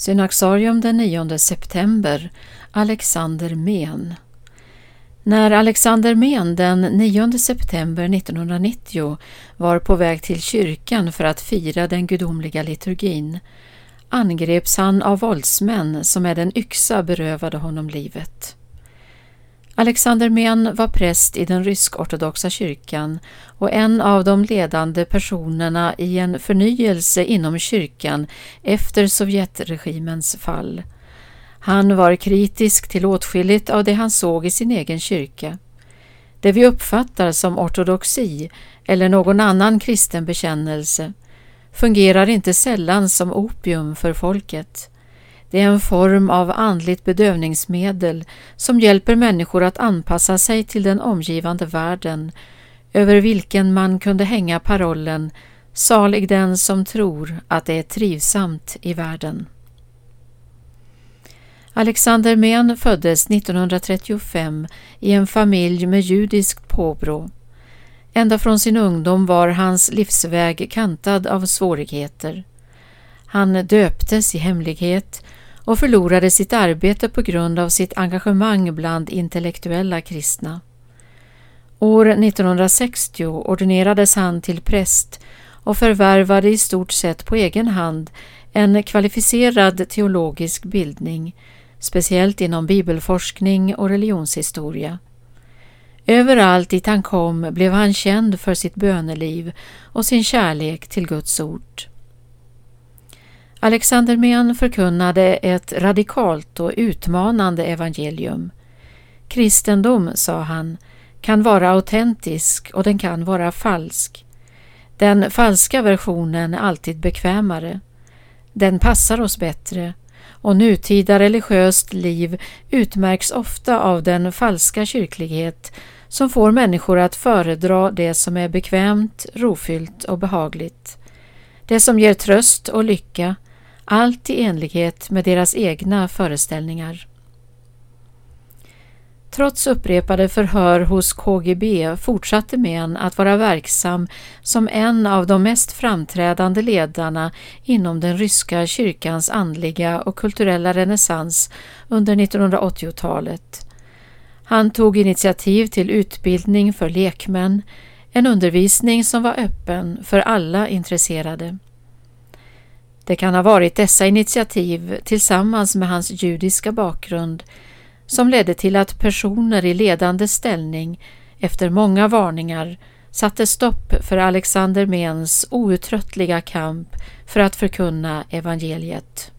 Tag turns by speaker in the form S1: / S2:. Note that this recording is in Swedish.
S1: Synaxarium den 9 september Alexander Men När Alexander Men den 9 september 1990 var på väg till kyrkan för att fira den gudomliga liturgin angreps han av våldsmän som med en yxa berövade honom livet. Alexander Men var präst i den rysk-ortodoxa kyrkan och en av de ledande personerna i en förnyelse inom kyrkan efter Sovjetregimens fall. Han var kritisk till åtskilligt av det han såg i sin egen kyrka. Det vi uppfattar som ortodoxi eller någon annan kristen bekännelse fungerar inte sällan som opium för folket. Det är en form av andligt bedövningsmedel som hjälper människor att anpassa sig till den omgivande världen, över vilken man kunde hänga parollen ”Salig den som tror att det är trivsamt i världen”. Alexander Mehn föddes 1935 i en familj med judiskt påbrå. Ända från sin ungdom var hans livsväg kantad av svårigheter. Han döptes i hemlighet och förlorade sitt arbete på grund av sitt engagemang bland intellektuella kristna. År 1960 ordinerades han till präst och förvärvade i stort sett på egen hand en kvalificerad teologisk bildning, speciellt inom bibelforskning och religionshistoria. Överallt dit han kom blev han känd för sitt böneliv och sin kärlek till Guds ord. Alexander Mehn förkunnade ett radikalt och utmanande evangelium. Kristendom, sa han, kan vara autentisk och den kan vara falsk. Den falska versionen är alltid bekvämare. Den passar oss bättre och nutida religiöst liv utmärks ofta av den falska kyrklighet som får människor att föredra det som är bekvämt, rofyllt och behagligt. Det som ger tröst och lycka, allt i enlighet med deras egna föreställningar. Trots upprepade förhör hos KGB fortsatte Men att vara verksam som en av de mest framträdande ledarna inom den ryska kyrkans andliga och kulturella renässans under 1980-talet. Han tog initiativ till utbildning för lekmän, en undervisning som var öppen för alla intresserade. Det kan ha varit dessa initiativ tillsammans med hans judiska bakgrund som ledde till att personer i ledande ställning efter många varningar satte stopp för Alexander Mens outtröttliga kamp för att förkunna evangeliet.